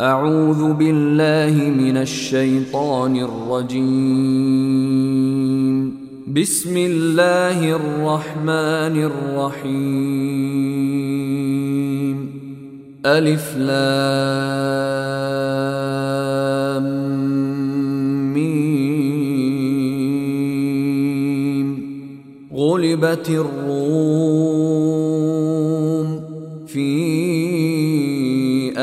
أعوذ بالله من الشيطان الرجيم. بسم الله الرحمن الرحيم. ألف لام ميم. غلبت الروم في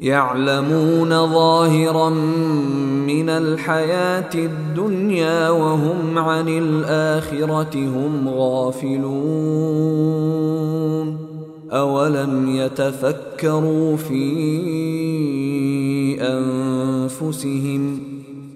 يعلمون ظاهرا من الحياة الدنيا وهم عن الآخرة هم غافلون. أولم يتفكروا في أنفسهم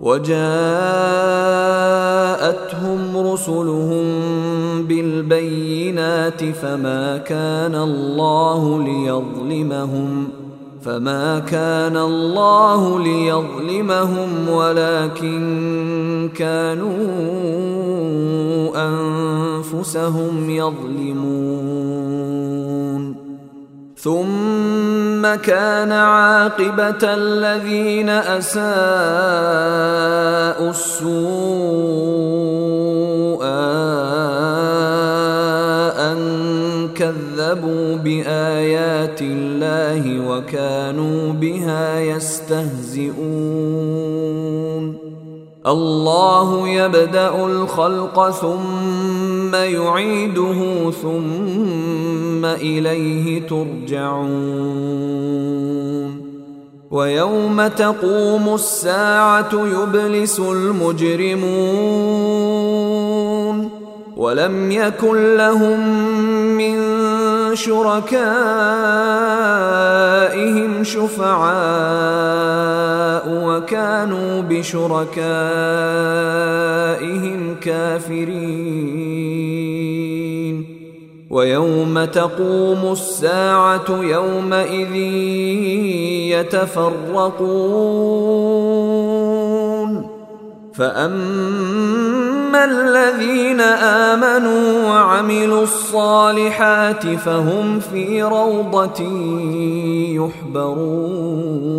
وجاءتهم رسلهم بالبينات فما كان الله ليظلمهم فما كان الله ليظلمهم ولكن كانوا أنفسهم يظلمون. ثم كان عاقبة الذين أساءوا السوء أن كذبوا بآيات الله وكانوا بها يستهزئون. الله يبدأ الخلق ثم يعيده ثم إليه ترجعون. ويوم تقوم الساعة يبلس المجرمون. ولم يكن لهم من شركائهم شفعاء وكانوا بشركائهم كافرين. ويوم تقوم الساعة يومئذ يتفرقون. فأما الذين آمنوا وعملوا الصالحات فهم في روضة يحبرون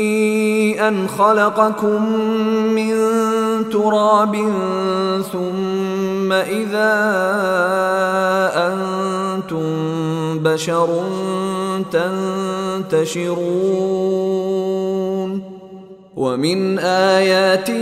أن خلقكم من تراب ثم إذا أنتم بشر تنتشرون. ومن آياته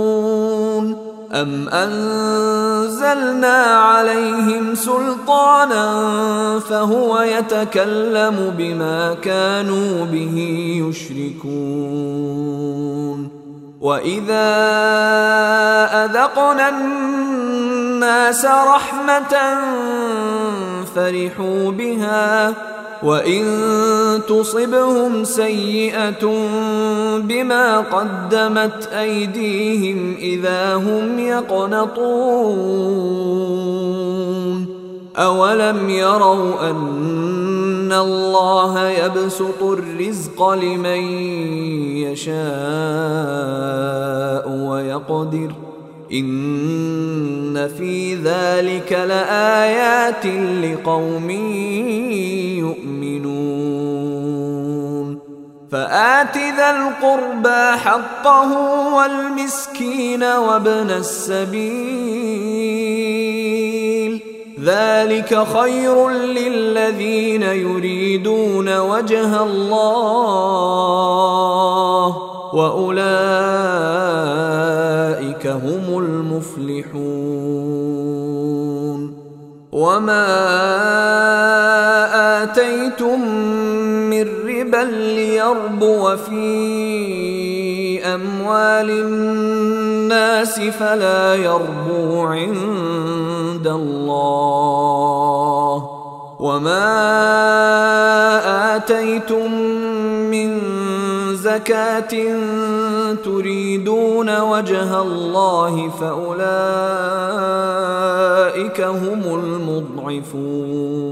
ام انزلنا عليهم سلطانا فهو يتكلم بما كانوا به يشركون واذا اذقنا الناس رحمه فرحوا بها وان تصبهم سيئه بما قدمت ايديهم اذا هم يقنطون اولم يروا ان الله يبسط الرزق لمن يشاء ويقدر ان في ذلك لايات لقوم فآت ذا القربى حقه والمسكين وابن السبيل. ذلك خير للذين يريدون وجه الله وأولئك هم المفلحون. وما آتيتم ربا ليربو في اموال الناس فلا يربو عند الله وما اتيتم من زكاه تريدون وجه الله فاولئك هم المضعفون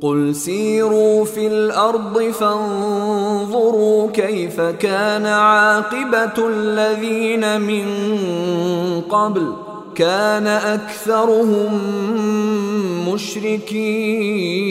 قل سيروا في الأرض فانظروا كيف كان عاقبه الذين من قبل كان اكثرهم مشركين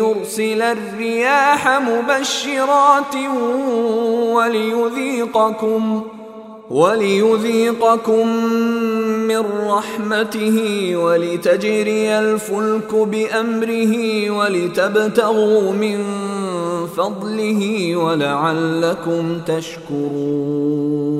يرسل الرياح مبشرات وليذيقكم وليذيقكم من رحمته ولتجري الفلك بأمره ولتبتغوا من فضله ولعلكم تشكرون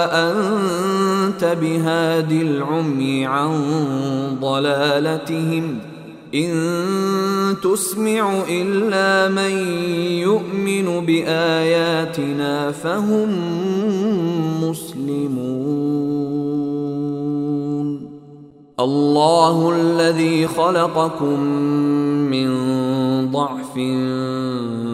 بهاد العمي عن ضلالتهم. إن تسمع إلا من يؤمن بآياتنا فهم مسلمون. الله الذي خلقكم من ضعف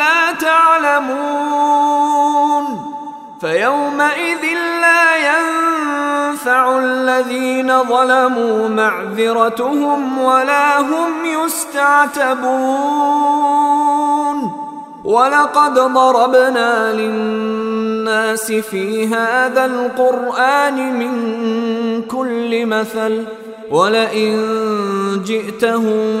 لا تعلمون فيومئذ لا ينفع الذين ظلموا معذرتهم ولا هم يستعتبون ولقد ضربنا للناس في هذا القرآن من كل مثل ولئن جئتهم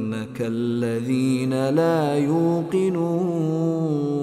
الذين لا يوقنون.